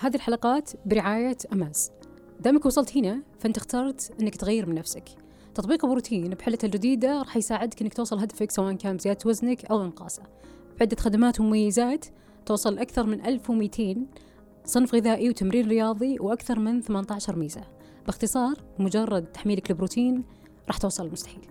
هذه الحلقات برعاية أماز. دامك وصلت هنا فأنت اخترت أنك تغير من نفسك. تطبيق بروتين بحلته الجديدة راح يساعدك أنك توصل هدفك سواء كان زيادة وزنك أو إنقاصه. بعدة خدمات ومميزات توصل أكثر من 1200 صنف غذائي وتمرين رياضي وأكثر من 18 ميزة. باختصار مجرد تحميلك البروتين راح توصل المستحيل.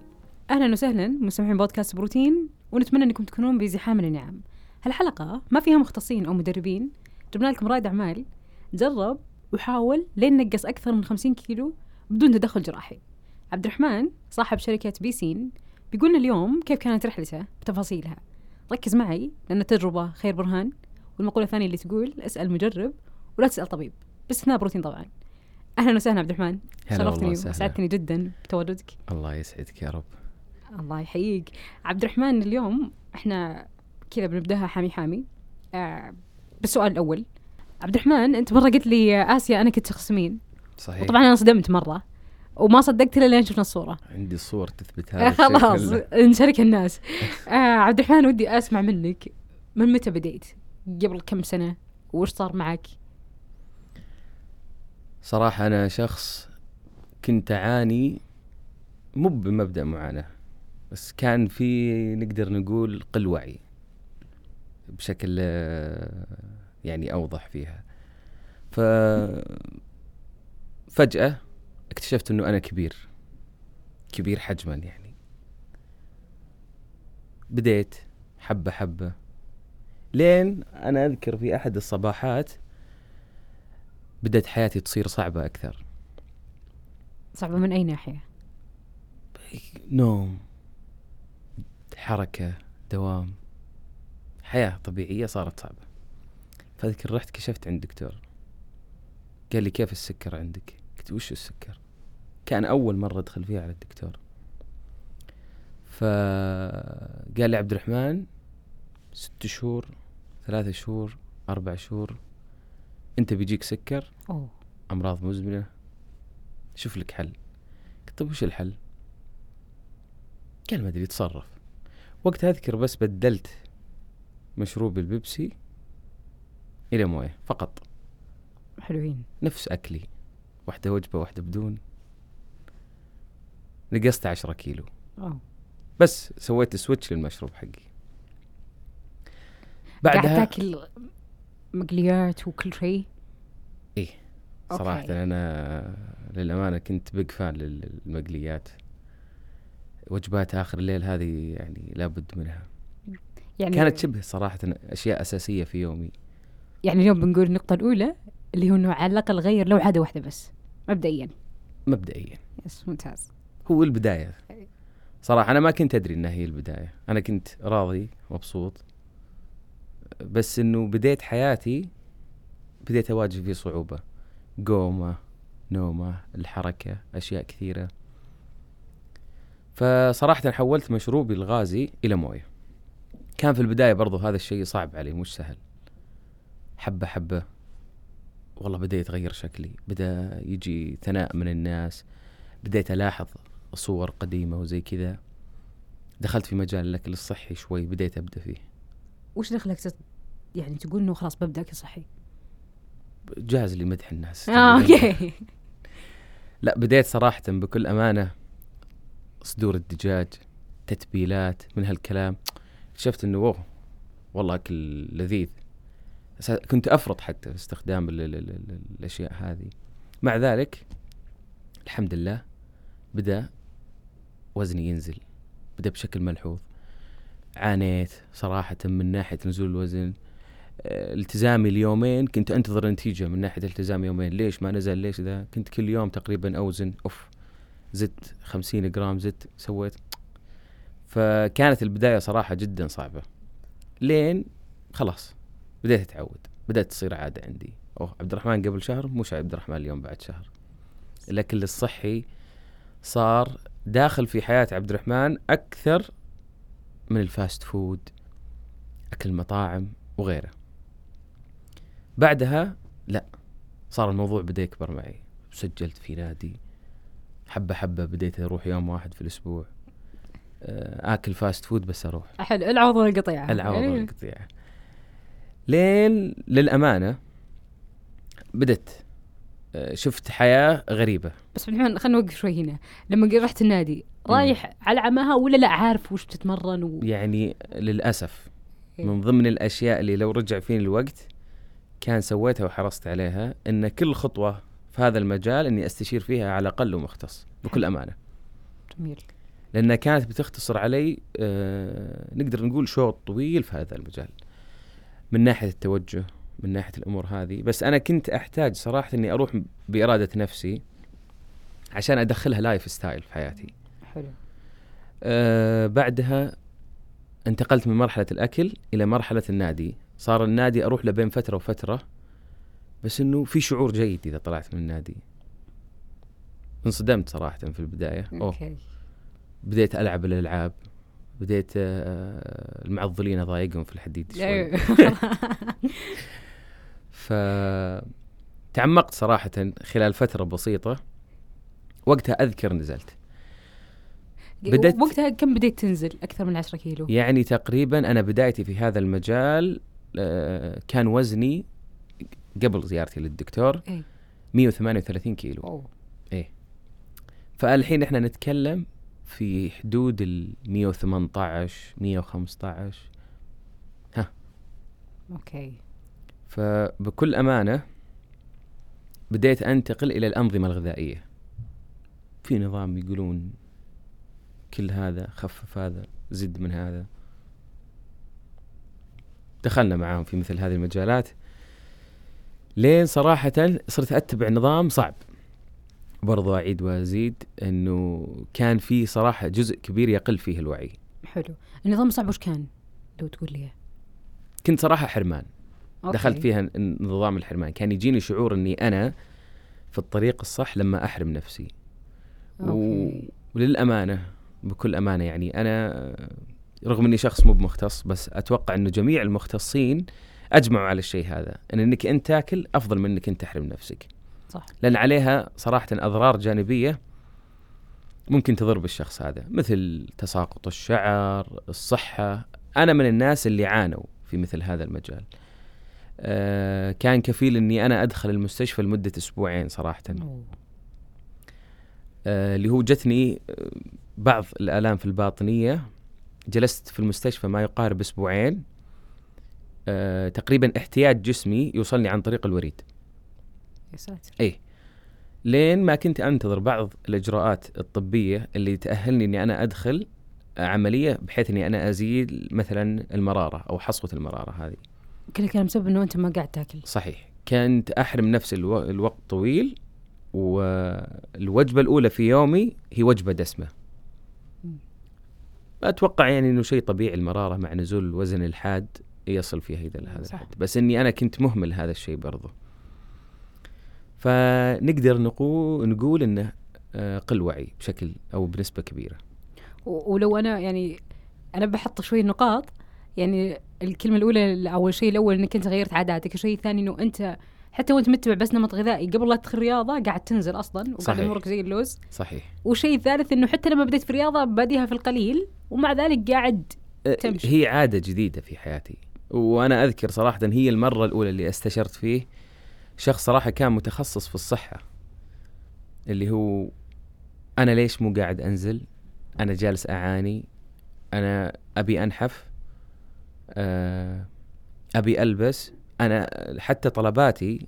أهلا وسهلا مستمعين بودكاست بروتين ونتمنى أنكم تكونون بزحام النعم هالحلقة ما فيها مختصين أو مدربين جبنا لكم رائد أعمال جرب وحاول لين نقص أكثر من 50 كيلو بدون تدخل جراحي. عبد الرحمن صاحب شركة بيسين بيقولنا اليوم كيف كانت رحلته بتفاصيلها. ركز معي لأن التجربة خير برهان والمقولة الثانية اللي تقول اسأل مجرب ولا تسأل طبيب باستثناء بروتين طبعا. أهلا وسهلا عبد الرحمن شرفتني. وسعدتني جدا بتواجدك الله يسعدك يا رب. الله يحييك. عبد الرحمن اليوم إحنا كذا بنبدأها حامي حامي. آه بالسؤال الأول عبد الرحمن أنت مرة قلت لي آسيا أنا كنت شخص مين صحيح. وطبعا أنا صدمت مرة. وما صدقت إلا لين شفنا الصورة. عندي الصور تثبت هذا خلاص. نشارك الناس. آه عبد الرحمن ودي أسمع منك. من متى بديت؟ قبل كم سنة؟ وش صار معك؟ صراحة أنا شخص كنت أعاني مو بمبدأ معاناة بس كان في نقدر نقول قل وعي بشكل آه، يعني أوضح فيها. ف فجأة اكتشفت أنه أنا كبير كبير حجما يعني. بديت حبة حبة. لين أنا أذكر في أحد الصباحات بدأت حياتي تصير صعبة أكثر. صعبة من أي ناحية؟ نوم حركة دوام حياة طبيعية صارت صعبة. فأذكر رحت كشفت عند دكتور. قال لي كيف السكر عندك؟ قلت وش السكر؟ كان أول مرة أدخل فيها على الدكتور. فقال لي عبد الرحمن ست شهور ثلاثة شهور أربع شهور أنت بيجيك سكر؟ أوه. أمراض مزمنة. شوف لك حل. قلت طيب وش الحل؟ قال ما أدري تصرف وقتها أذكر بس بدلت مشروب البيبسي إلى مويه. فقط. حلوين. نفس أكلي. واحدة وجبة واحدة بدون. نقصت عشرة كيلو. اوه بس سويت switch للمشروب حقي. قاعد بعدها تاكل مقليات وكل شيء؟ إيه. صراحة okay. أنا للأمانة كنت big fan للمقليات. وجبات آخر الليل هذه يعني لابد منها. يعني كانت شبه صراحة أشياء أساسية في يومي. يعني اليوم بنقول النقطة الأولى اللي هو إنه على الأقل غير لو عادة واحدة بس مبدئيا. مبدئيا. يس ممتاز. هو البداية. صراحة أنا ما كنت أدري إنها هي البداية. أنا كنت راضي مبسوط. بس إنه بديت حياتي بديت أواجه فيه صعوبة. قومة نومة الحركة أشياء كثيرة. فصراحة حولت مشروبي الغازي إلى موية. كان في البداية برضو هذا الشيء صعب علي مش سهل. حبة حبة. والله بدأ يتغير شكلي بدأ يجي ثناء من الناس بديت ألاحظ صور قديمة وزي كذا. دخلت في مجال الأكل الصحي شوي بديت أبدأ فيه. وش دخلك تت... يعني تقول إنه خلاص ببدأ أكل صحي؟ جاهز لي مدح الناس. آه أوكي. لا بديت صراحة بكل أمانة صدور الدجاج تتبيلات من هالكلام. اكتشفت إنه والله أكل لذيذ. كنت أفرط حتى في استخدام ال ال ال ال الأشياء هذه. مع ذلك الحمد لله بدأ وزني ينزل بدأ بشكل ملحوظ. عانيت صراحة من ناحية نزول الوزن. آه، التزامي اليومين كنت أنتظر نتيجة من ناحية التزام يومين. ليش؟ ما نزل ليش ذا؟ كنت كل يوم تقريبا أوزن أوف زدت خمسين جرام زدت سويت. فكانت البداية صراحة جدا صعبة. لين خلاص بديت أتعود بدأت تصير عادة عندي. أوه عبد الرحمن قبل شهر مش عبد الرحمن اليوم بعد شهر. الأكل الصحي صار داخل في حياة عبد الرحمن أكثر من ال fast food أكل مطاعم وغيره. بعدها لا صار الموضوع بدأ يكبر معي. سجلت في نادي حبة حبة بديت أروح يوم واحد في الأسبوع. آه، آكل fast food بس أروح. حلو العوض والقطيعة. العوض إيه. لين للأمانة بدت آه، شفت حياة غريبة. عبد الرحمن خلينا نوقف شوي هنا. لما رحت النادي رايح على عماها ولا لا؟ عارف وش بتتمرن و... يعني للأسف إيه. من ضمن الأشياء اللي لو رجع فيني الوقت كان سويتها وحرصت عليها إن كل خطوة في هذا المجال إني أستشير فيها على الأقل ومختص بكل أمانة. جميل. لأنها كانت بتختصر علي آه نقدر نقول شوط طويل في هذا المجال. من ناحية التوجه من ناحية الأمور هذه. بس أنا كنت أحتاج صراحة إني أروح بإرادة نفسي عشان أدخلها lifestyle في حياتي. حلو. آه بعدها انتقلت من مرحلة الأكل إلى مرحلة النادي. صار النادي أروح له بين فترة وفترة بس إنه في شعور جيد إذا طلعت من النادي. انصدمت صراحة في البداية. أوه. أوكي. بديت ألعب الألعاب. بديت آه، المعضلين أضايقهم في الحديد شوي أيوه. ف تعمقت صراحة خلال فترة بسيطة وقتها أذكر نزلت بدأت- وقتها كم بديت تنزل أكثر من 10 كيلو يعني تقريبا أنا بدايتي في هذا المجال آه، كان وزني قبل زيارتي للدكتور إيه. 138 كيلو أوه. فالحين إحنا نتكلم في حدود ال 118 115 أوكي. فبكل أمانة بديت أنتقل إلى الأنظمة الغذائية. في نظام يقولون كل هذا خفف هذا زد من هذا. دخلنا معاهم في مثل هذه المجالات. لين صراحة صرت أتبع نظام صعب. برضو أعيد وأزيد أنه كان في صراحة جزء كبير يقل فيه الوعي. حلو. النظام صعب وش كان؟ لو تقول لي. كنت صراحة حرمان. أوكي. دخلت فيها نظام الحرمان. كان يجيني شعور أني أنا في الطريق الصح لما أحرم نفسي. و... أوكي. وللأمانة بكل أمانة يعني أنا رغم أني شخص مو بمختص بس أتوقع أنه جميع المختصين أجمعوا على الشيء هذا. أن أنك أنت تاكل أفضل من أنك أنت تحرم نفسك. صح. لأن عليها صراحة أضرار جانبية ممكن تضر بالشخص هذا مثل تساقط الشعر الصحة. أنا من الناس اللي عانوا في مثل هذا المجال. آه كان كفيل أني أنا أدخل المستشفى لمدة أسبوعين صراحة. أوه. آه، اللي هو جتني آه، بعض الآلام في الباطنية. جلست في المستشفى ما يقارب أسبوعين. آه، تقريبا احتياج جسمي يوصلني عن طريق الوريد. يا ساتر. اي لين ما كنت أنتظر بعض الإجراءات الطبية اللي تأهلني إني أنا أدخل عملية بحيث إني أنا ازيل مثلا المرارة أو حصوة المرارة هذه. كل كلام بسبب إنه أنت ما قاعد تاكل. صحيح. كنت أحرم نفسي ألو... الوقت طويل والوجبه الأولى في يومي هي وجبة دسمة. أتوقع يعني إنه شيء طبيعي المرارة مع نزول الوزن الحاد يصل فيها إلى هذا. الحد. بس إني أنا كنت مهمل هذا الشيء برضه فنقدر نقول نقول إنه آه، قل وعي بشكل أو بنسبة كبيرة. ولو أنا يعني أنا بحط شوي نقاط. يعني الكلمة الأولى أو الشيء الأول إنك أنت غيرت عاداتك. الشيء الثاني إنه أنت حتى وأنت متبع بس نمط غذائي. قبل لا تدخل رياضة قاعد تنزل أصلا وقاعد. امورك زي اللوز. صحيح. والشيء الثالث إنه حتى لما بديت في الرياضة باديها في القليل ومع ذلك قاعد آه، تمشي. هي عادة جديدة في حياتي. وأنا أذكر صراحة هي المرة الأولى اللي استشرت فيه. شخص صراحة كان متخصص في الصحة اللي هو أنا ليش مو قاعد أنزل؟ أنا جالس أعاني أنا أبي أنحف آه، أبي ألبس أنا حتى طلباتي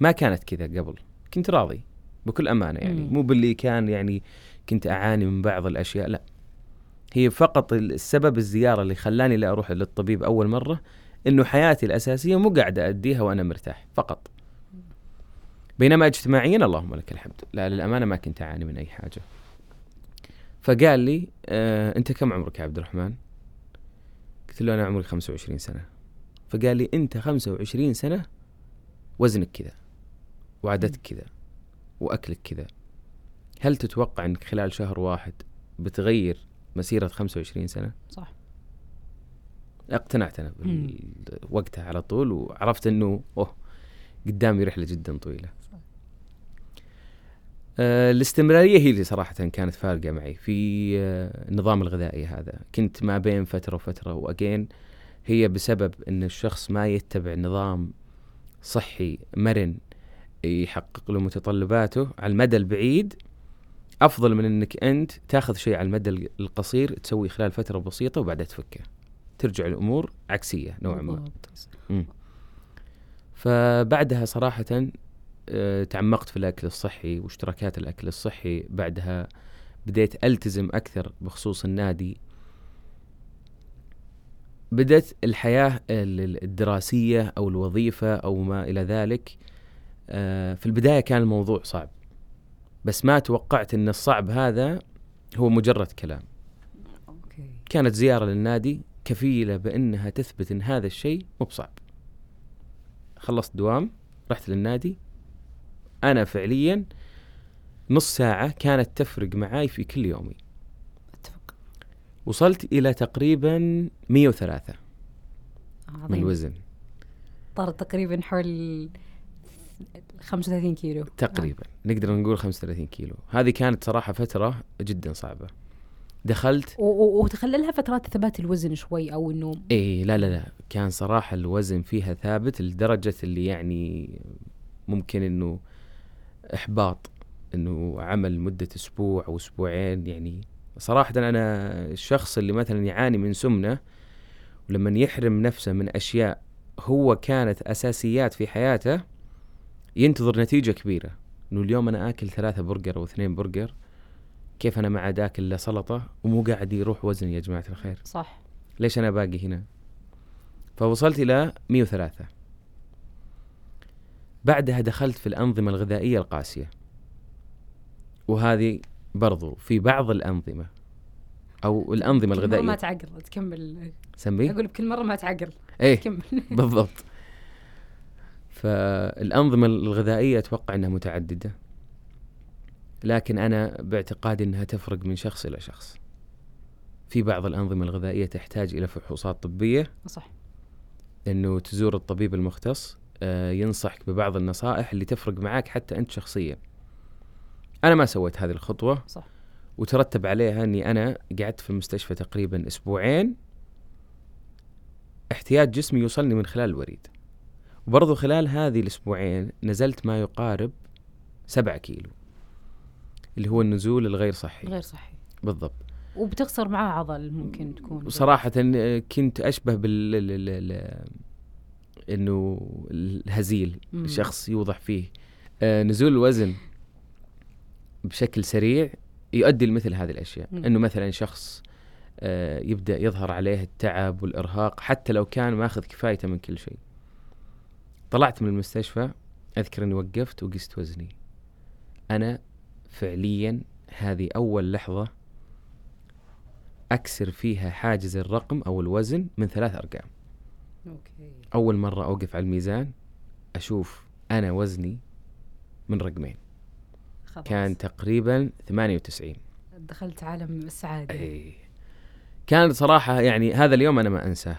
ما كانت كذا قبل كنت راضي بكل أمانة يعني مم. مو باللي كان يعني كنت أعاني من بعض الأشياء لا. هي فقط السبب الزيارة اللي خلاني لا أروح للطبيب أول مرة إنه حياتي الأساسية مو قاعد أديها وأنا مرتاح فقط. بينما اجتماعيا اللهم لك الحمد. لا للأمانة ما كنت أعاني من أي حاجة. فقال لي آه أنت كم عمرك يا عبد الرحمن؟ قلت له أنا عمري 25 سنة. فقال لي أنت 25 سنة؟ وزنك كذا وعادتك كذا وأكلك كذا. هل تتوقع أنك خلال شهر واحد بتغير مسيرة 25 سنة؟ صح. اقتنعت أنا بال- وقتها على طول وعرفت أنه أوه قدامي رحلة جدا طويلة. آه الاستمرارية هي اللي صراحة كانت فارقة معي في آه النظام الغذائي هذا. كنت ما بين فترة وفترة وأجين هي بسبب إن الشخص ما يتبع نظام صحي مرن يحقق له متطلباته على المدى البعيد أفضل من إنك أنت تاخذ شيء على المدى القصير تسوي خلال فترة بسيطة وبعدها تفكه. ترجع الأمور عكسية نوعا ما. فبعدها صراحة آه، تعمقت في الأكل الصحي واشتراكات الأكل الصحي. بعدها بديت ألتزم أكثر بخصوص النادي. بدأت الحياة الدراسية أو الوظيفة أو ما إلى ذلك. آه، في البداية كان الموضوع صعب بس ما توقعت أن الصعب هذا هو مجرد كلام. كانت زيارة للنادي كفيلة بأنها تثبت أن هذا الشيء مو بصعب. خلصت دوام رحت للنادي. أنا فعليا نص ساعة كانت تفرق معاي في كل يومي. أتفق. وصلت إلى تقريبا 103 عظيم. من الوزن. طار تقريبا حول 35 كيلو. تقريبا. آه. نقدر نقول 35 كيلو. هذه كانت صراحة فترة جدا صعبة. دخلت وتخللها فترات ثبات الوزن شوي أو إنه إي لا لا لا. كان صراحة الوزن فيها ثابت لدرجة اللي يعني ممكن إنه إحباط إنه عمل مدة أسبوع أو أسبوعين يعني صراحة أنا الشخص اللي مثلا يعاني من سمنة ولما يحرم نفسه من أشياء هو كانت أساسيات في حياته ينتظر نتيجة كبيرة. إنه اليوم أنا آكل ثلاثة برجر أو اثنين برجر كيف أنا ما عاد آكل إلا سلطة ومو قاعد يروح وزني يا جماعة الخير؟ صح. ليش أنا باقي هنا؟ فوصلت إلى 103 بعدها دخلت في الأنظمة الغذائية القاسية. وهذه برضو في بعض الأنظمة أو الأنظمة الغذائية. ما تعقل تكمل. سمي أقول بكل مرة ما تعقل إيه كمل بالضبط. فالأنظمة الغذائية أتوقع إنها متعددة لكن أنا باعتقادي إنها تفرق من شخص إلى شخص. في بعض الأنظمة الغذائية تحتاج إلى فحوصات طبية صح. إنه تزور الطبيب المختص ينصحك ببعض النصائح اللي تفرق معاك حتى أنت شخصيا. أنا ما سويت هذه الخطوة صح. وترتب عليها إني أنا قعدت في المستشفى تقريبا أسبوعين. احتياج جسمي يوصلني من خلال الوريد. وبرضو خلال هذه الأسبوعين نزلت ما يقارب سبعة كيلو اللي هو النزول الغير صحي. غير صحي. بالضبط. وبتخسر معاه عضل ممكن تكون. صراحة كنت أشبه بال إنه الهزيل مم. شخص يوضح فيه آه نزول الوزن بشكل سريع يؤدي لمثل هذه الأشياء مم. إنه مثلا شخص آه يبدأ يظهر عليه التعب والإرهاق حتى لو كان ماخذ كفايته من كل شيء طلعت من المستشفى أذكر إني وقفت وقست وزني أنا فعليا هذه أول لحظة أكسر فيها حاجز الرقم أو الوزن من ثلاث أرقام أوكي. أول مرة أوقف على الميزان أشوف أنا وزني من رقمين. خلاص. كان تقريبا 98 دخلت عالم السعادة. اي كان صراحة يعني هذا اليوم أنا ما أنساه.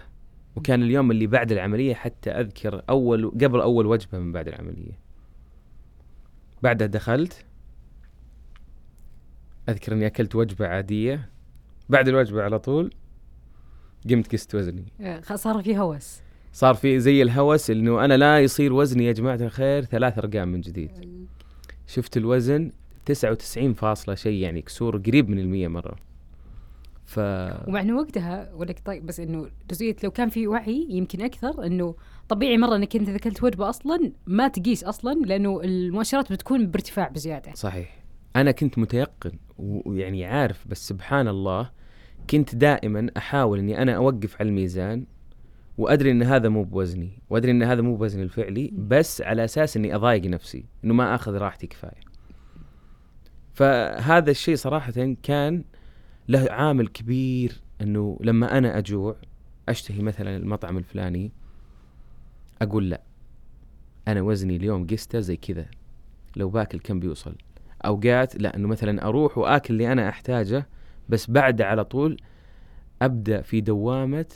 وكان اليوم اللي بعد العملية حتى أذكر أول قبل أول وجبة من بعد العملية. بعدها دخلت أذكر إني أكلت وجبة عادية. بعد الوجبة على طول قمت قست وزني. صار في هوس. صار في زي الهوس إنه أنا لا يصير وزني يا جماعة الخير ثلاث أرقام من جديد. شفت الوزن؟ 99 فاصلة شيء يعني كسور قريب من المية مرة. ف ومع انه وقتها ولك طيب بس إنه جزئيه لو كان في وعي يمكن أكثر إنه طبيعي مرة إنك أنت اذا اكلت وجبة أصلا ما تقيس أصلا لأنه المؤشرات بتكون بارتفاع بزيادة. صحيح. أنا كنت متيقن ويعني عارف بس سبحان الله كنت دائما أحاول إني أنا أوقف على الميزان وأدري إن هذا مو بوزني وأدري إن هذا مو بوزني الفعلي بس على أساس إني أضايق نفسي إنه ما آخذ راحتي كفاية. فهذا الشيء صراحة كان له عامل كبير إنه لما أنا أجوع أشتهي مثلا المطعم الفلاني أقول لا أنا وزني اليوم قسته زي كذا لو باكل كم بيوصل. أوقات لا إنه مثلا أروح وآكل اللي أنا أحتاجه بس بعد على طول أبدأ في دوامة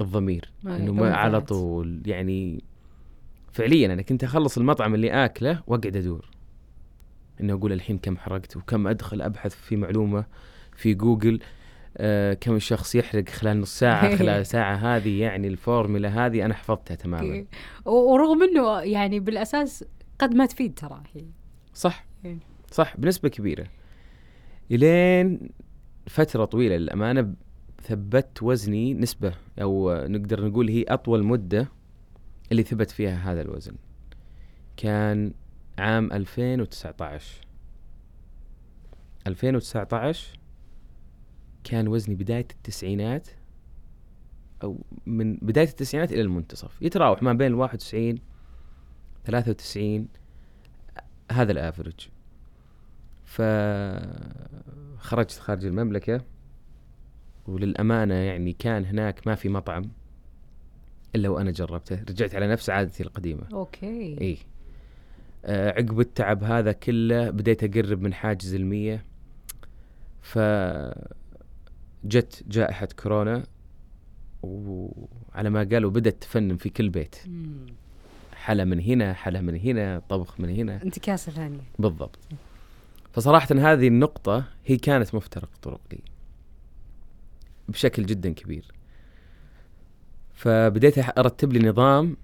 الضمير إنه ما على طول يعني فعليا أنا كنت أخلص المطعم اللي آكله وأقعد أدور. إنه أقول الحين كم حرقت وكم أدخل أبحث في معلومة في جوجل آه كم الشخص يحرق خلال نص ساعة خلال ساعة هذه يعني الفورمولا هذه أنا حفظتها تماما. ورغم أنه يعني بالأساس قد ما تفيد ترى هي. صح. إيه. صح بنسبة كبيرة. إلين فترة طويلة للأمانة ثبت وزني نسبة أو نقدر نقول هي أطول مدة اللي ثبت فيها هذا الوزن. كان عام 2019 2019 كان وزني بداية التسعينات أو من بداية التسعينات إلى المنتصف. يتراوح ما بين 91 93 هذا الافرج فخرجت خارج المملكة. وللأمانة يعني كان هناك ما في مطعم إلا وأنا جربته. رجعت على نفس عادتي القديمة. أوكي. إيه آه عقب التعب هذا كله بديت أقرب من حاجز المية. ف جت جائحة كورونا وعلى ما قالوا بدأت تفنن في كل بيت. مم. حلا من هنا حلا من هنا طبخ من هنا. انتكاسه ثانية. بالضبط. فصراحة هذه النقطة هي كانت مفترق طرق لي بشكل جدا كبير. فبديت أرتب لي نظام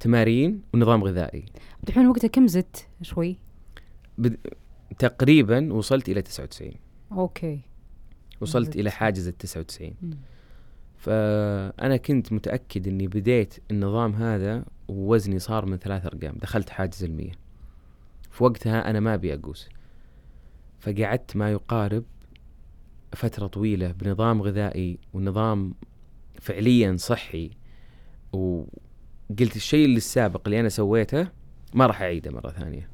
تمارين ونظام غذائي. الرحمن وقتها كم زدت؟ شوي. بد... تقريبا وصلت إلى 99 okay. وصلت زدت. إلى حاجز ال 99 مم. فأنا كنت متأكد إني بديت النظام هذا ووزني صار من ثلاث أرقام. دخلت حاجز المية. في وقتها أنا ما أبي أقوس. فقعدت ما يقارب فترة طويلة بنظام غذائي ونظام فعليا صحي وقلت الشيء اللي السابق اللي أنا سويته ما راح أعيده مرة ثانية.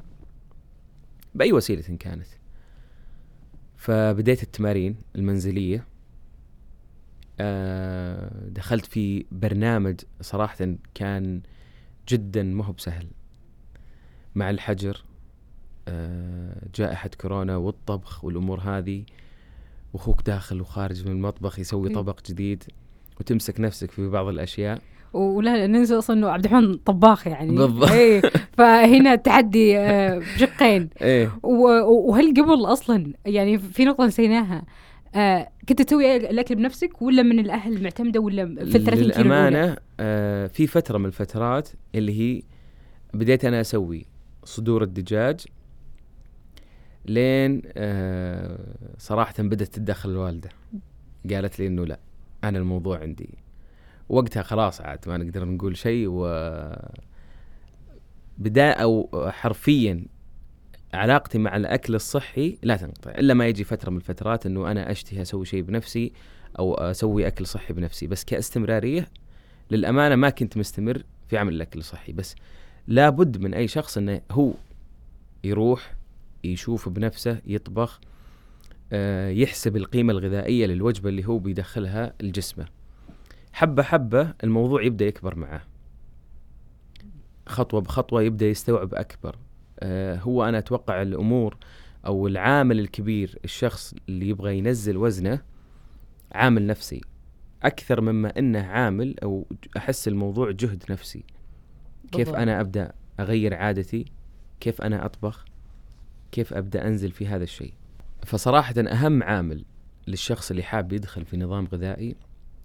بأي وسيلة كانت. فبديت التمارين المنزلية. آه، دخلت في برنامج صراحة كان جدا ما هو بسهل. مع الحجر آه، جائحة كورونا والطبخ والأمور هذه. وأخوك داخل وخارج من المطبخ يسوي إيه. طبق جديد وتمسك نفسك في بعض الأشياء ولا ننسى أصلا إنه عبد الرحمن طباخ يعني بالضبط. إيه فهنا التحدي آه، بشقين إيه و- وهل قبل أصلا يعني في نقطة نسيناها آه كنت تسوي الأكل بنفسك ولا من الأهل معتمده ولا في ال 30 كيلو؟ للأمانة آه في فترة من الفترات اللي هي بديت أنا أسوي صدور الدجاج لين آه صراحة بدأت تتدخل الوالدة. قالت لي إنه لا أنا الموضوع عندي. وقتها خلاص عاد ما نقدر نقول شيء و بداية أو حرفيا علاقتي مع الأكل الصحي لا تنقطع إلا ما يجي فترة من الفترات إنه أنا أشتهي أسوي شيء بنفسي أو أسوي أكل صحي بنفسي. بس كاستمرارية للأمانة ما كنت مستمر في عمل الأكل الصحي. بس لابد من أي شخص إنه هو يروح يشوف بنفسه يطبخ آه، يحسب القيمة الغذائية للوجبة اللي هو بيدخلها لجسمه حبة حبة الموضوع يبدأ يكبر معه خطوة بخطوة يبدأ يستوعب أكبر. آه، هو أنا أتوقع الأمور أو العامل الكبير الشخص اللي يبغى ينزل وزنه عامل نفسي. أكثر مما إنه عامل أو ج- أحس الموضوع جهد نفسي. كيف. أنا أبدأ أغير عادتي؟ كيف أنا أطبخ؟ كيف أبدأ أنزل في هذا الشيء. فصراحة أهم عامل للشخص اللي حاب يدخل في نظام غذائي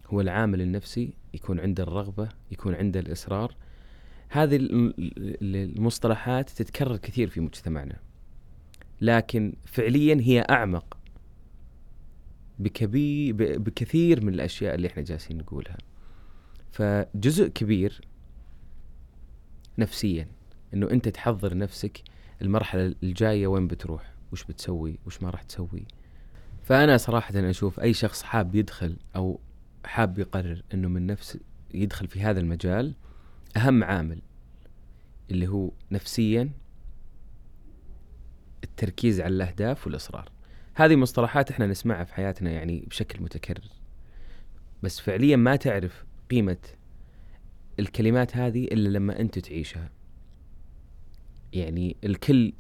هو العامل النفسي يكون عنده الرغبة يكون عنده الإصرار. هذه ال- ال- المصطلحات تتكرر كثير في مجتمعنا. لكن فعليا هي أعمق بكبير بكثير من الأشياء اللي إحنا جالسين نقولها. فجزء كبير نفسيا إنه أنت تحضر نفسك المرحلة الجاية وين بتروح؟ وش بتسوي؟ وش ما راح تسوي؟ فأنا صراحة أشوف أي شخص حاب يدخل أو حاب يقرر إنه من نفس يدخل في هذا المجال أهم عامل اللي هو نفسيا التركيز على الأهداف والإصرار. هذه مصطلحات إحنا نسمعها في حياتنا يعني بشكل متكرر. بس فعليا ما تعرف قيمة الكلمات هذه إلا لما أنت تعيشها. يعني الكل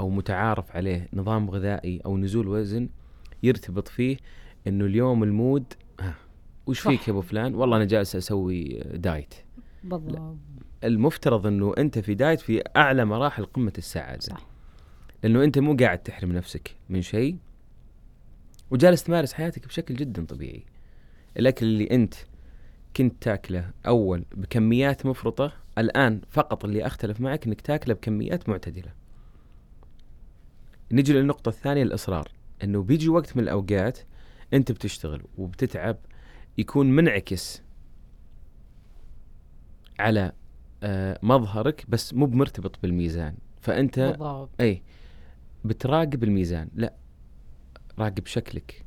أو متعارف عليه نظام غذائي أو نزول وزن يرتبط فيه أنه اليوم ال mood ها وش. فيك يا أبو فلان؟ والله أنا جالس أسوي diet. بالضبط. المفترض أنه أنت في diet في أعلى مراحل قمة السعادة. صح. لأنه أنت مو قاعد تحرم نفسك من شيء وجالس تمارس حياتك بشكل جدا طبيعي. الأكل اللي أنت كنت تاكله أول بكميات مفرطة الآن فقط اللي أختلف معك إنك تاكله بكميات معتدلة. نجي للنقطة الثانية الإصرار. إنه بيجي وقت من الأوقات أنت بتشتغل وبتتعب يكون منعكس على آه، مظهرك بس مو بمرتبط بالميزان. فأنت بالضبط. إي بتراقب الميزان. لا راقب شكلك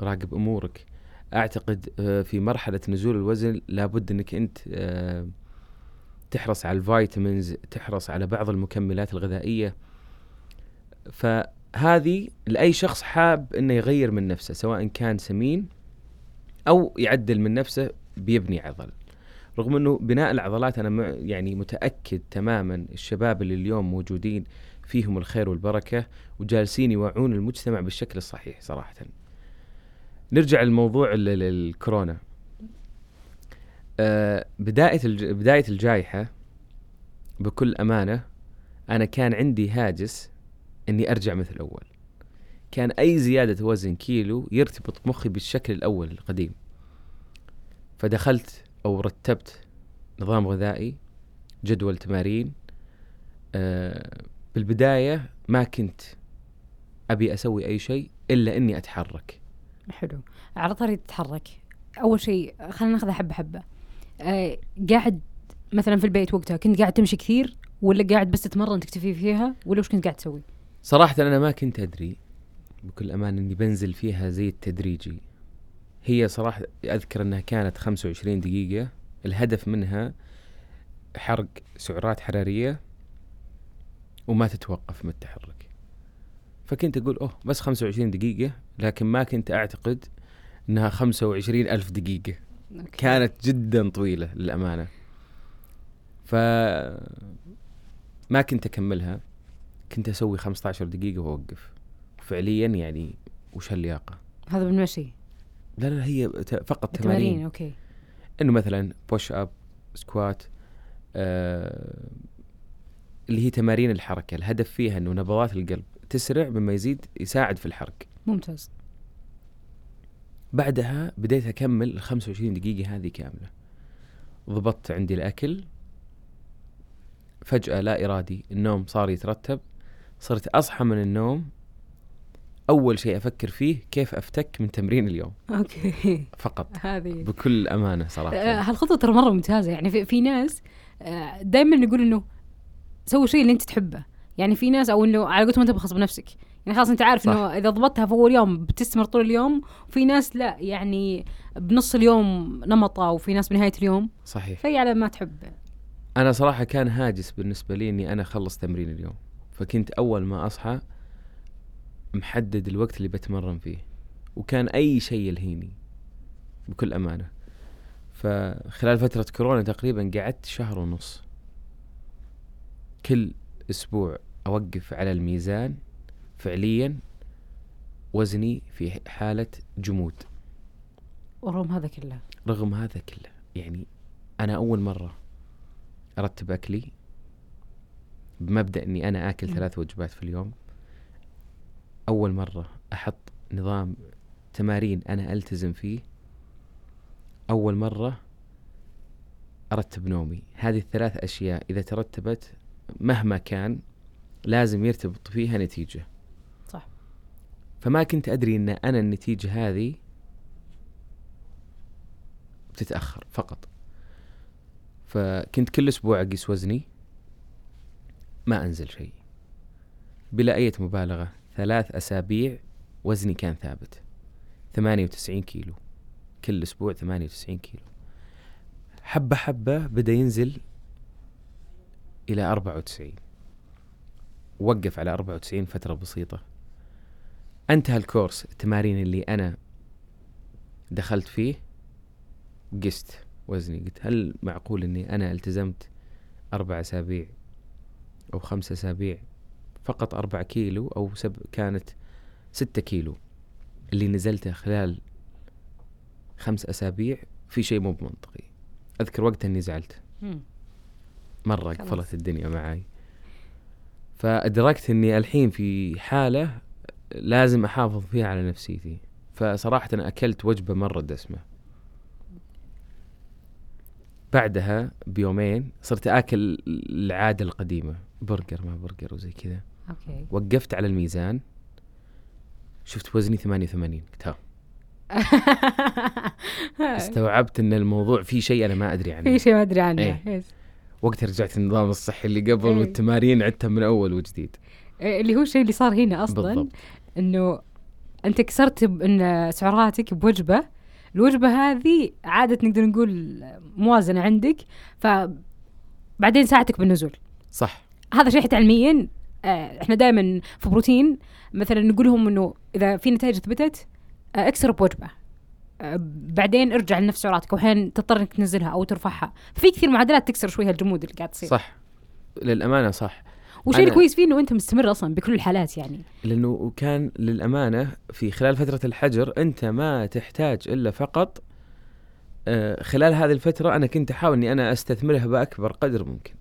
راقب أمورك. أعتقد آه، في مرحلة نزول الوزن لابد إنك أنت آه، تحرص على الفيتامينز تحرص على بعض المكملات الغذائية فهذه لأي شخص حاب إنه يغير من نفسه سواء كان سمين أو يعدل من نفسه بيبني عضل رغم إنه بناء العضلات أنا يعني متأكد تماما الشباب اللي اليوم موجودين فيهم الخير والبركة وجالسين يوعون المجتمع بالشكل الصحيح صراحة. نرجع لموضوع ال- ال- الكورونا. آه، بداية الج- بداية الجائحة بكل أمانة أنا كان عندي هاجس إني أرجع مثل اول. كان أي زيادة وزن كيلو يرتبط مخي بالشكل الأول القديم. فدخلت أو رتبت نظام غذائي جدول تمارين آه بالبداية ما كنت أبي أسوي أي شيء إلا إني أتحرك حلو على طاري تتحرك أول شيء خلينا ناخذها حبة حبة آه قاعد مثلا في البيت وقتها كنت قاعد تمشي كثير ولا قاعد بس تتمرن تكتفي فيها ولا وش كنت قاعد تسوي؟ صراحة أنا ما كنت أدري بكل أمان إني بنزل فيها زي التدريجي. هي صراحة أذكر إنها كانت 25 دقيقة. الهدف منها حرق سعرات حرارية وما تتوقف من التحرك. فكنت أقول أوه بس 25 دقيقة لكن ما كنت أعتقد إنها 25 ألف. كانت جدا طويلة للأمانة. ف ما كنت أكملها. كنت أسوي 15 دقيقة وأوقف. فعليا يعني وش اللياقه هذا بالمشي لا لا هي فقط تمارين تمارين. okay. إنه مثلا push up squat آه اللي هي تمارين الحركة. الهدف فيها إنه نبضات القلب تسرع مما يزيد يساعد في الحرق. ممتاز. بعدها بديت أكمل ال 25 دقيقة هذه كاملة. ضبطت عندي الأكل. فجأة لا إرادي النوم صار يترتب. صرت أصحى من النوم. أول شيء أفكر فيه كيف أفتك من تمرين اليوم. أوكي. فقط. هذه. بكل أمانة آه، صراحة هالخطوة ترى مرة ممتازة. يعني في, في ناس دائما نقول إنه سوي الشيء اللي أنت تحبه. يعني في ناس أو إنه على قولتهم أنت بخصب نفسك. يعني خلاص انت عارف. إنه إذا ضبطتها في أول يوم بتستمر طول اليوم وفي ناس لا يعني بنص اليوم نمطة وفي ناس بنهاية اليوم. صحيح. في على ما تحب. أنا صراحة كان هاجس بالنسبة لي إني أنا أخلص تمرين اليوم. فكنت أول ما أصحى محدد الوقت اللي بتمرن فيه وكان أي شيء يلهيني بكل أمانة. فخلال فترة كورونا تقريبا قعدت شهر ونص. كل أسبوع أوقف على الميزان فعليا وزني في حالة جمود. ورغم هذا كله؟ رغم هذا كله. يعني أنا أول مرة أرتب أكلي بمبدأ إني أنا آكل مم. ثلاث وجبات في اليوم. أول مرة أحط نظام تمارين أنا ألتزم فيه. أول مرة أرتب نومي. هذه الثلاث أشياء إذا ترتبت مهما كان لازم يرتبط فيها نتيجة. صح. فما كنت أدري إن أنا النتيجة هذه بتتاخر فقط. فكنت كل أسبوع أقيس وزني ما أنزل شيء. بلا أي مبالغة ثلاث أسابيع وزني كان ثابت. 98 كيلو. كل أسبوع 98 كيلو. حبة حبة بدأ ينزل إلى 94 وقف على 94 فترة بسيطة. انتهى الكورس التمارين اللي أنا دخلت فيه قست وزني قلت هل معقول إني أنا التزمت أربع أسابيع أو خمس أسابيع فقط أربع كيلو أو سب كانت ستة كيلو اللي نزلته خلال خمس أسابيع في شيء مو بمنطقي أذكر وقتها إني زعلت. مرة. قفلت الدنيا معي فأدركت إني الحين في حالة لازم أحافظ فيها على نفسيتي. فصراحة أنا أكلت وجبة مرة دسمة. بعدها بيومين صرت آكل العادة القديمة برجر ما برجر وزي كذا. أوكي. وقفت على الميزان شفت وزني 88 قلت ها. استوعبت إن الموضوع فيه شيء أنا ما أدري عنه. في شيء ما أدري عنه. إيه. وقتها رجعت النظام الصحي اللي قبل إيه. والتمارين عدتها من أول وجديد. إيه، اللي هو الشيء اللي صار هنا أصلا. بالضبط. إنه أنت كسرت إن سعراتك بوجبة. الوجبة هذه عادة نقدر نقول موازنة عندك فبعدين ساعتك بالنزول. صح. هذا شيء حتى علميا آه، إحنا دائما في بروتين مثلا نقول لهم إنه إذا في نتائج اثبتت آه، اكسر بوجبة. آه، بعدين ارجع لنفس سعراتك واحيانا تضطر إنك تنزلها أو ترفعها. في كثير معادلات تكسر شوية الجمود اللي قاعد تصير. صح. للأمانة صح. والشيء أنا- الكويس فيه إنه أنت مستمر أصلا بكل الحالات يعني؟ لأنه كان للأمانة في خلال فترة الحجر أنت ما تحتاج إلا فقط آه، خلال هذه الفترة أنا كنت أحاول إني أنا أستثمرها بأكبر قدر ممكن.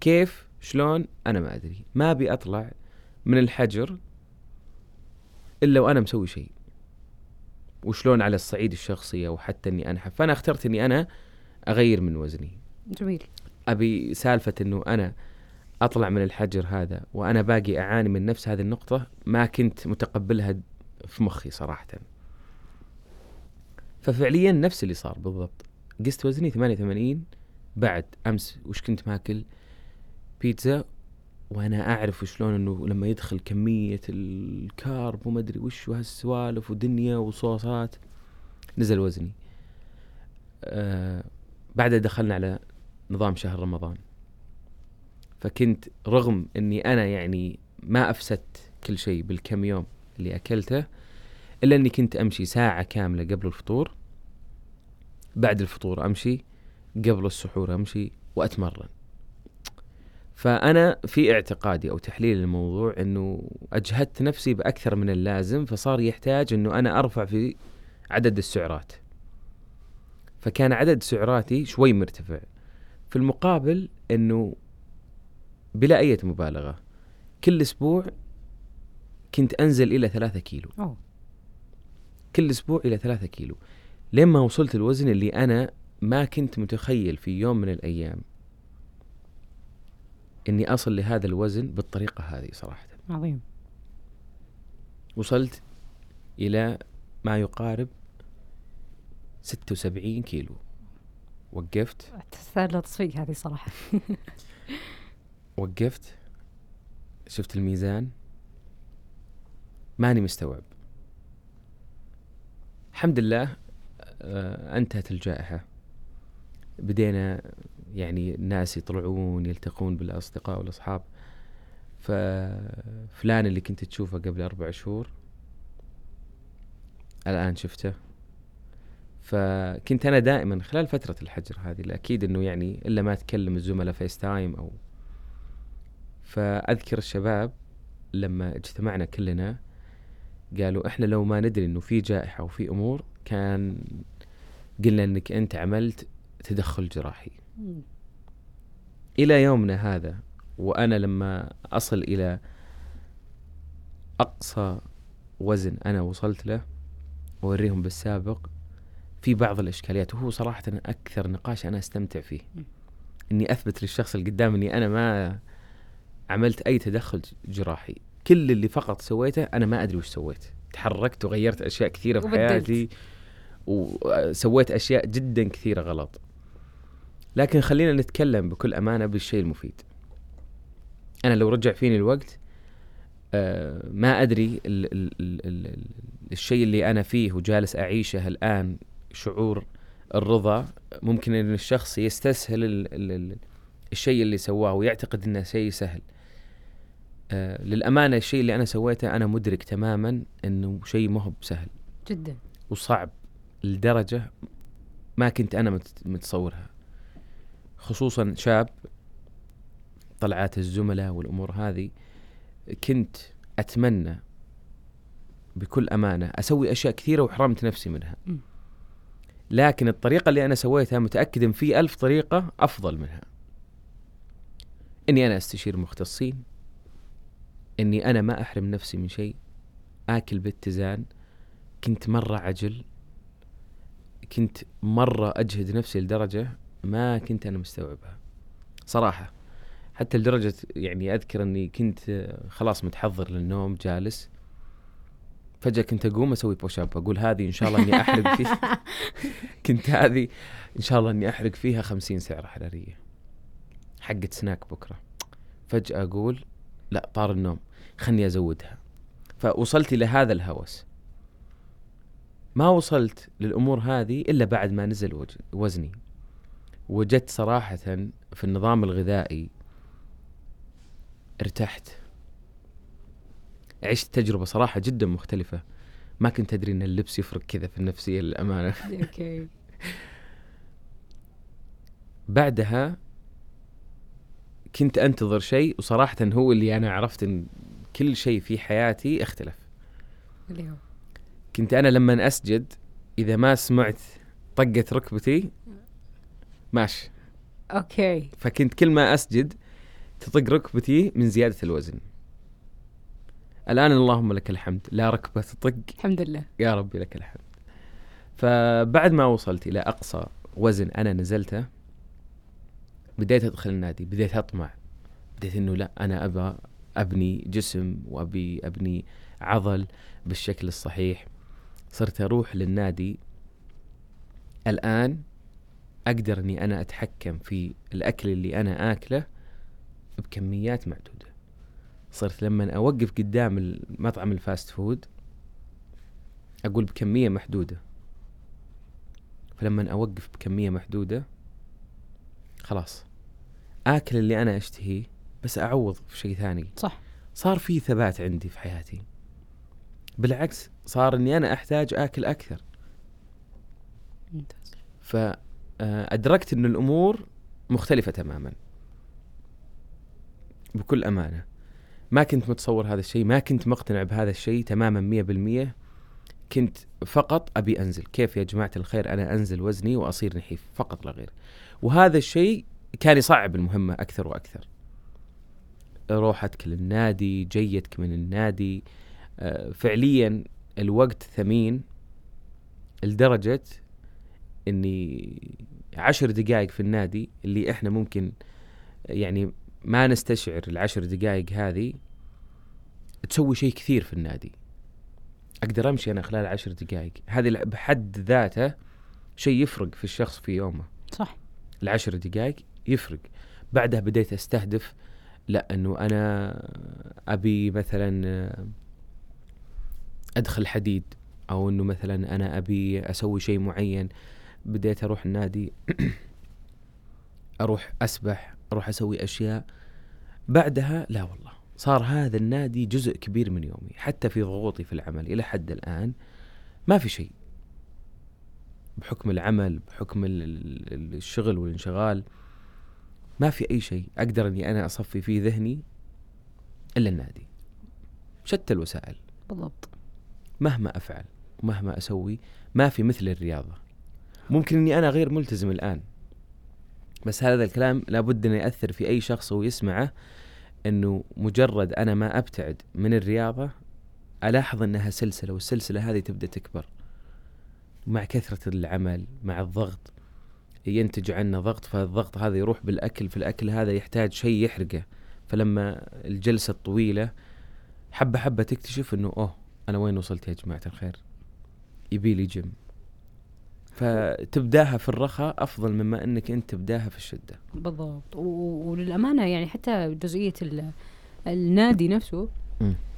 كيف؟ شلون؟ أنا ما أدري. ما أبي أطلع من الحجر إلا وأنا مسوي شيء. وشلون على الصعيد الشخصي أو حتى إني أنحف. فأنا اخترت إني أنا أغير من وزني. جميل. أبي سالفة إنه أنا أطلع من الحجر هذا وأنا باقي أعاني من نفس هذه النقطة ما كنت متقبلها في مخي صراحة. ففعليا نفس اللي صار بالضبط. قست وزني 88 بعد أمس وش كنت ماكل؟ بيتزا وأنا أعرف شلون إنه لما يدخل كمية الكارب وما أدري وش وهالسوالف ودنيا وصوصات نزل وزني. آه بعدها دخلنا على نظام شهر رمضان. فكنت رغم إني أنا يعني ما أفسدت كل شيء بالكم يوم اللي أكلته إلا إني كنت أمشي ساعة كاملة قبل الفطور بعد الفطور أمشي قبل السحور أمشي وأتمرن. فأنا في اعتقادي أو تحليل الموضوع إنه أجهدت نفسي بأكثر من اللازم فصار يحتاج إنه أنا أرفع في عدد السعرات. فكان عدد سعراتي شوي مرتفع. في المقابل إنه بلا أي مبالغة. كل أسبوع كنت أنزل إلى ثلاثة كيلو. أوه. كل أسبوع إلى ثلاثة كيلو. لين ما وصلت الوزن اللي أنا ما كنت متخيل في يوم من الأيام إني أصل لهذا الوزن بالطريقة هذه صراحة. عظيم. وصلت إلى ما يقارب 76 كيلو. وقفت. تستاهل لها تصفيق هذه صراحة. وقفت شفت الميزان. ماني مستوعب. الحمد لله آه، انتهت الجائحة. بدينا يعني الناس يطلعون يلتقون بالأصدقاء والأصحاب. ففلان اللي كنت تشوفه قبل أربع شهور الآن شفته. فكنت أنا دائما خلال فترة الحجر هذه أكيد أنه يعني إلا ما تكلم الزملاء FaceTime أو فأذكر الشباب لما اجتمعنا كلنا قالوا إحنا لو ما ندري إنه في جائحة وفي أمور كان قلنا إنك أنت عملت تدخل جراحي مم. إلى يومنا هذا وأنا لما أصل إلى أقصى وزن أنا وصلت له اوريهم بالسابق في بعض الإشكاليات وهو صراحة أكثر نقاش أنا أستمتع فيه. إني أثبت للشخص اللي قدامي إني أنا ما عملت أي تدخل جراحي. كل اللي فقط سويته أنا ما أدري وش سويت. تحركت وغيرت أشياء كثيرة في وبدلت. حياتي وسويت أشياء جدا كثيرة غلط. لكن خلينا نتكلم بكل أمانة بالشيء المفيد. أنا لو رجع فيني الوقت آه، ما أدري ال ال ال ال ال الشيء اللي أنا فيه وجالس أعيشه الآن شعور الرضا ممكن إن الشخص يستسهل ال ال ال الشيء اللي سواه ويعتقد إنه شيء سهل. آه للأمانة الشيء اللي أنا سويته أنا مدرك تماما إنه شيء ما هو بسهل. جدا. وصعب لدرجة ما كنت أنا مت- متصورها. خصوصا شاب طلعات الزملاء والأمور هذه كنت أتمنى بكل أمانة أسوي أشياء كثيرة وحرمت نفسي منها. م. لكن الطريقة اللي أنا سويتها متأكد إن في ألف طريقة أفضل منها. إني أنا أستشير مختصين إني أنا ما أحرم نفسي من شيء. آكل باتزان. كنت مرة عجل. كنت مرة أجهد نفسي لدرجة ما كنت أنا مستوعبها. صراحة. حتى لدرجة يعني أذكر إني كنت خلاص متحضر للنوم جالس. فجأة كنت أقوم أسوي بوش اب أقول هذه إن شاء الله إني أحرق فيها. كنت هذه إن شاء الله إني أحرق فيها خمسين سعرة حرارية. حقت سناك بكرة. فجأة أقول لا طار النوم. خلني أزودها. فوصلت إلى هذا الهوس. ما وصلت للأمور هذه إلا بعد ما نزل وزني. وجدت صراحة في النظام الغذائي ارتحت. عشت تجربة صراحة جدا مختلفة. ما كنت أدري إن اللبس يفرق كذا في النفسية للأمانة. أوكي. بعدها كنت أنتظر شيء وصراحه هو اللي أنا عرفت إن كل شيء في حياتي اختلف. اللي هو؟ كنت أنا لما أسجد إذا ما سمعت طقة ركبتي ماشي. أوكي. فكنت كل ما أسجد تطق ركبتي من زيادة الوزن. الآن اللهم لك الحمد. لا ركبة تطق. الحمد لله. يا ربي لك الحمد. فبعد ما وصلت إلى أقصى وزن أنا نزلته بديت أدخل النادي بديت أطمع. بديت إنه لا أنا ابى أبني جسم وأبي أبني عضل بالشكل الصحيح. صرت أروح للنادي. الآن أقدر إني أنا أتحكم في الأكل اللي أنا آكله بكميات معدودة. صرت لما أوقف قدام المطعم ال fast food أقول بكمية محدودة. فلما أوقف بكمية محدودة خلاص. آكل اللي أنا أشتهيه بس أعوض في شيء ثاني. صح. صار في ثبات عندي في حياتي. بالعكس صار إني أنا أحتاج آكل أكثر. ممتاز. فادركت إن الأمور مختلفة تماما. بكل أمانة. ما كنت متصور هذا الشيء ما كنت مقتنع بهذا الشيء تماما 100% كنت فقط أبي أنزل. كيف يا جماعة الخير؟ أنا أنزل وزني وأصير نحيف فقط لا غير. وهذا الشيء كان يصعب المهمة أكثر وأكثر. روحتك للنادي جيتك من النادي آه، فعليا الوقت ثمين لدرجة إني عشر دقائق في النادي اللي إحنا ممكن يعني ما نستشعر العشر دقائق هذه تسوي شيء كثير في النادي. أقدر أمشي أنا خلال عشر دقائق هذه بحد ذاته شيء يفرق في الشخص في يومه. صح. العشر دقائق يفرق. بعدها بديت أستهدف لا إنه أنا أبي مثلا آه، أدخل حديد أو إنه مثلا أنا أبي أسوي شيء معين. بديت أروح النادي أروح أسبح أروح أسوي أشياء. بعدها لا والله. صار هذا النادي جزء كبير من يومي حتى في ضغوطي في العمل إلى حد الآن ما في شيء. بحكم العمل بحكم ال- ال- الشغل والانشغال ما في أي شيء أقدر إني أنا أصفي فيه ذهني إلا النادي. شتى الوسائل. بالضبط. مهما أفعل ومهما أسوي ما في مثل الرياضة. ممكن إني أنا غير ملتزم الآن بس هذا الكلام لابد إنه يأثر في أي شخص ويسمعه إنه مجرد أنا ما أبتعد من الرياضة ألاحظ إنها سلسلة والسلسلة هذه تبدأ تكبر. مع كثرة العمل مع الضغط ينتج عنه ضغط فالضغط هذا يروح بالأكل في الاكل هذا يحتاج شيء يحرقه. فلما الجلسة الطويلة حبة حبة تكتشف إنه أوه أنا وين وصلت يا جماعة الخير؟ يبي لي جيم فتبداها في الرخاء أفضل مما إنك أنت تبداها في الشدة. بالضبط. وللأمانة يعني حتى جزئية ال- النادي نفسه.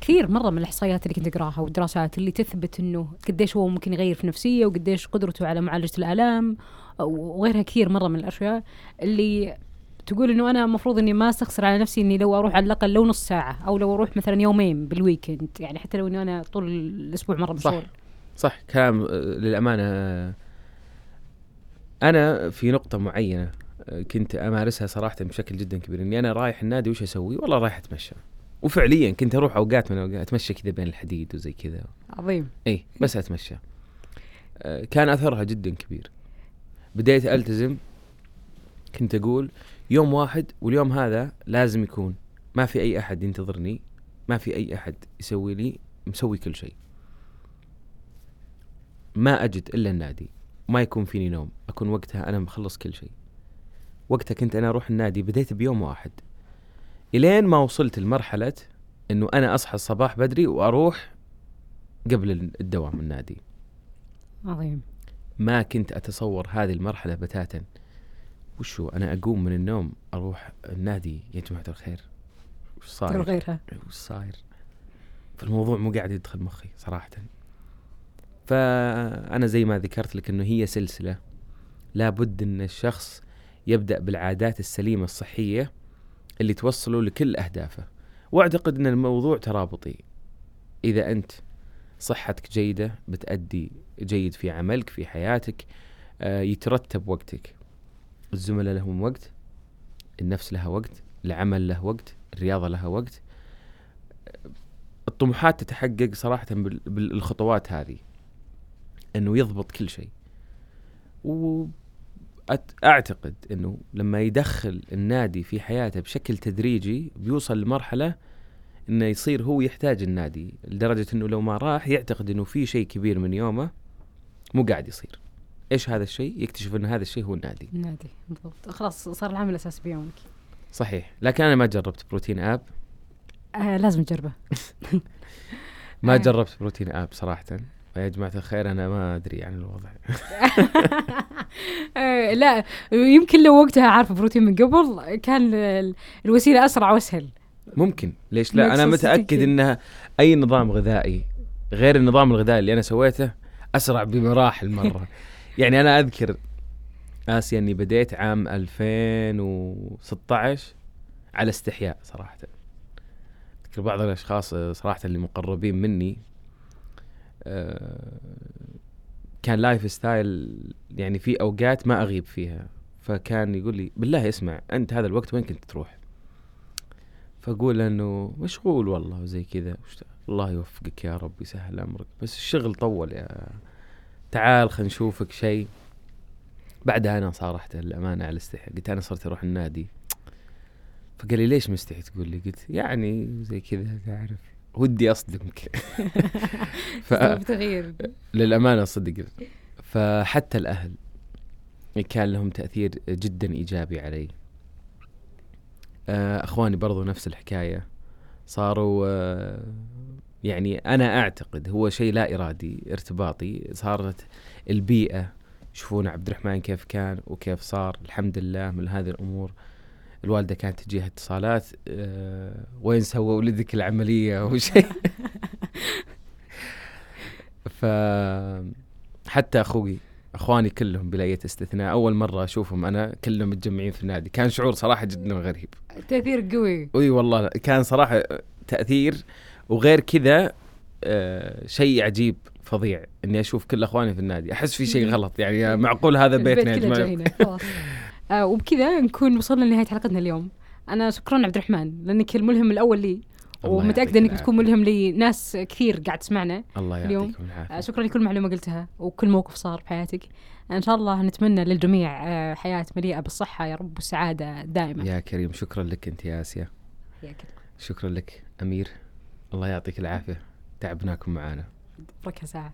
كثير مرة من الإحصائيات اللي كنت أقراها والدراسات اللي تثبت إنه قديش هو ممكن يغير في نفسية وقديش قدرته على معالجة الآلام وغيرها كثير مرة من الأشياء اللي تقول إنه أنا المفروض إني ما أستخسر على نفسي إني لو أروح على الأقل لو نص ساعة أو لو أروح مثلا يومين بالويكند. يعني حتى لو اني أنا طول الأسبوع مرة صح. مشغول. صح. كلام آه، للأمانة أنا في نقطة معينة آه، كنت أمارسها صراحة بشكل جدا كبير إني أنا رايح النادي وش أسوي؟ والله رايح أتمشى. وفعليا كنت أروح أوقات من اوقات أتمشى كذا بين الحديد وزي كذا. عظيم. إي بس أتمشى. آه، كان أثرها جدا كبير. بديت ألتزم كنت أقول يوم واحد واليوم هذا لازم يكون ما في أي أحد ينتظرني ما في أي أحد يسوي لي مسوي كل شيء. ما أجد إلا النادي. ما يكون فيني نوم. أكون وقتها أنا مخلص كل شيء. وقتها كنت أنا أروح النادي بديت بيوم واحد. إلين ما وصلت لمرحلة إنه أنا أصحى الصباح بدري وأروح قبل الدوام النادي. عظيم. ما كنت أتصور هذه المرحلة بتاتا. وشو أنا أقوم من النوم أروح النادي. يا جماعة الخير وش صاير؟ غيرها وش صاير؟ فالموضوع مو قاعد يدخل مخي صراحة. فأنا زي ما ذكرت لك إنه هي سلسلة لابد إن الشخص يبدأ بالعادات السليمة الصحية اللي توصله لكل أهدافه. وأعتقد إن الموضوع ترابطي. إذا أنت صحتك جيدة بتأدي جيد في عملك في حياتك آه، يترتب وقتك. الزملاء لهم وقت النفس لها وقت العمل له وقت الرياضة لها وقت. الطموحات تتحقق صراحة بال- بالخطوات هذه. إنه يضبط كل شيء. واعتقد إنه لما يدخل النادي في حياته بشكل تدريجي بيوصل لمرحلة إنه يصير هو يحتاج النادي لدرجة إنه لو ما راح يعتقد إنه في شيء كبير من يومه مو قاعد يصير. إيش هذا الشيء؟ يكتشف إن هذا الشيء هو النادي. النادي بالضبط. خلاص صار العمل الأساسي بيومك. صحيح. لكن أنا ما جربت بروتين آب. آه لازم تجربه. ما آه. جربت بروتين آب صراحة. يا جماعة الخير أنا ما أدري عن الوضع. آه لا يمكن لو وقتها عارفه بروتين من قبل كان ال- الوسيلة أسرع وأسهل. ممكن. ليش لا؟ متأكد السكين. إنها أي نظام غذائي غير النظام الغذائي اللي أنا سويته أسرع بمراحل مرة. يعني أنا أذكر آسيا إني بديت عام 2016 على استحياء صراحة. أذكر بعض الأشخاص آه، صراحة اللي مقربين مني كان لايف ستايل يعني في أوقات ما أغيب فيها. فكان يقول لي بالله اسمع أنت هذا الوقت وين كنت تروح؟ فأقول إنه مشغول والله وزي كذا. الله يوفقك يا رب يسهل أمرك. بس الشغل طول يا تعال خلينا نشوفك شيء. بعدها أنا صارحت الأمانة على الاستحياء قلت أنا صرت أروح النادي. فقال لي ليش مستحي تقول لي قلت يعني زي كذا تعرف. ودي أصدمك. ف... بتغيير. للأمانة صدق. فحتى الأهل كان لهم تأثير جدا إيجابي علي. آه، أخواني برضو نفس الحكاية. صاروا آه، يعني أنا أعتقد هو شيء لا إرادي ارتباطي. صارت البيئة يشوفون عبد الرحمن كيف كان وكيف صار الحمد لله من هذه الأمور. الوالدة كانت تجيها اتصالات آه، وين سوى ولدك العملية أو شيء؟ ف حتى أخوي أخواني كلهم بلا استثناء أول مرة أشوفهم أنا كلهم متجمعين في النادي. كان شعور صراحة جدا غريب. تأثير قوي. أي والله كان صراحة تأثير. وغير كذا آه شيء عجيب فظيع إني أشوف كل أخواني في النادي. أحس في شيء غلط يعني معقول هذا بيتنا يا جماعة؟ آه وبكذا نكون وصلنا لنهاية حلقتنا اليوم. أنا شكرا عبد الرحمن لأنك الملهم الأول لي ومتاكده أنك العافية. بتكون ملهم لناس كثير قاعد تسمعنا الله اليوم. يعطيكم آه، شكرا لكل معلومة قلتها وكل موقف صار بحياتك إن شاء الله نتمنى للجميع آه، حياة مليئة بالصحة يا رب والسعادة دائما. يا كريم شكرا لك أنت يا آسيا. حياك الله. شكرا لك أمير. الله يعطيك العافية. تعبناكم معانا. بركه ساعه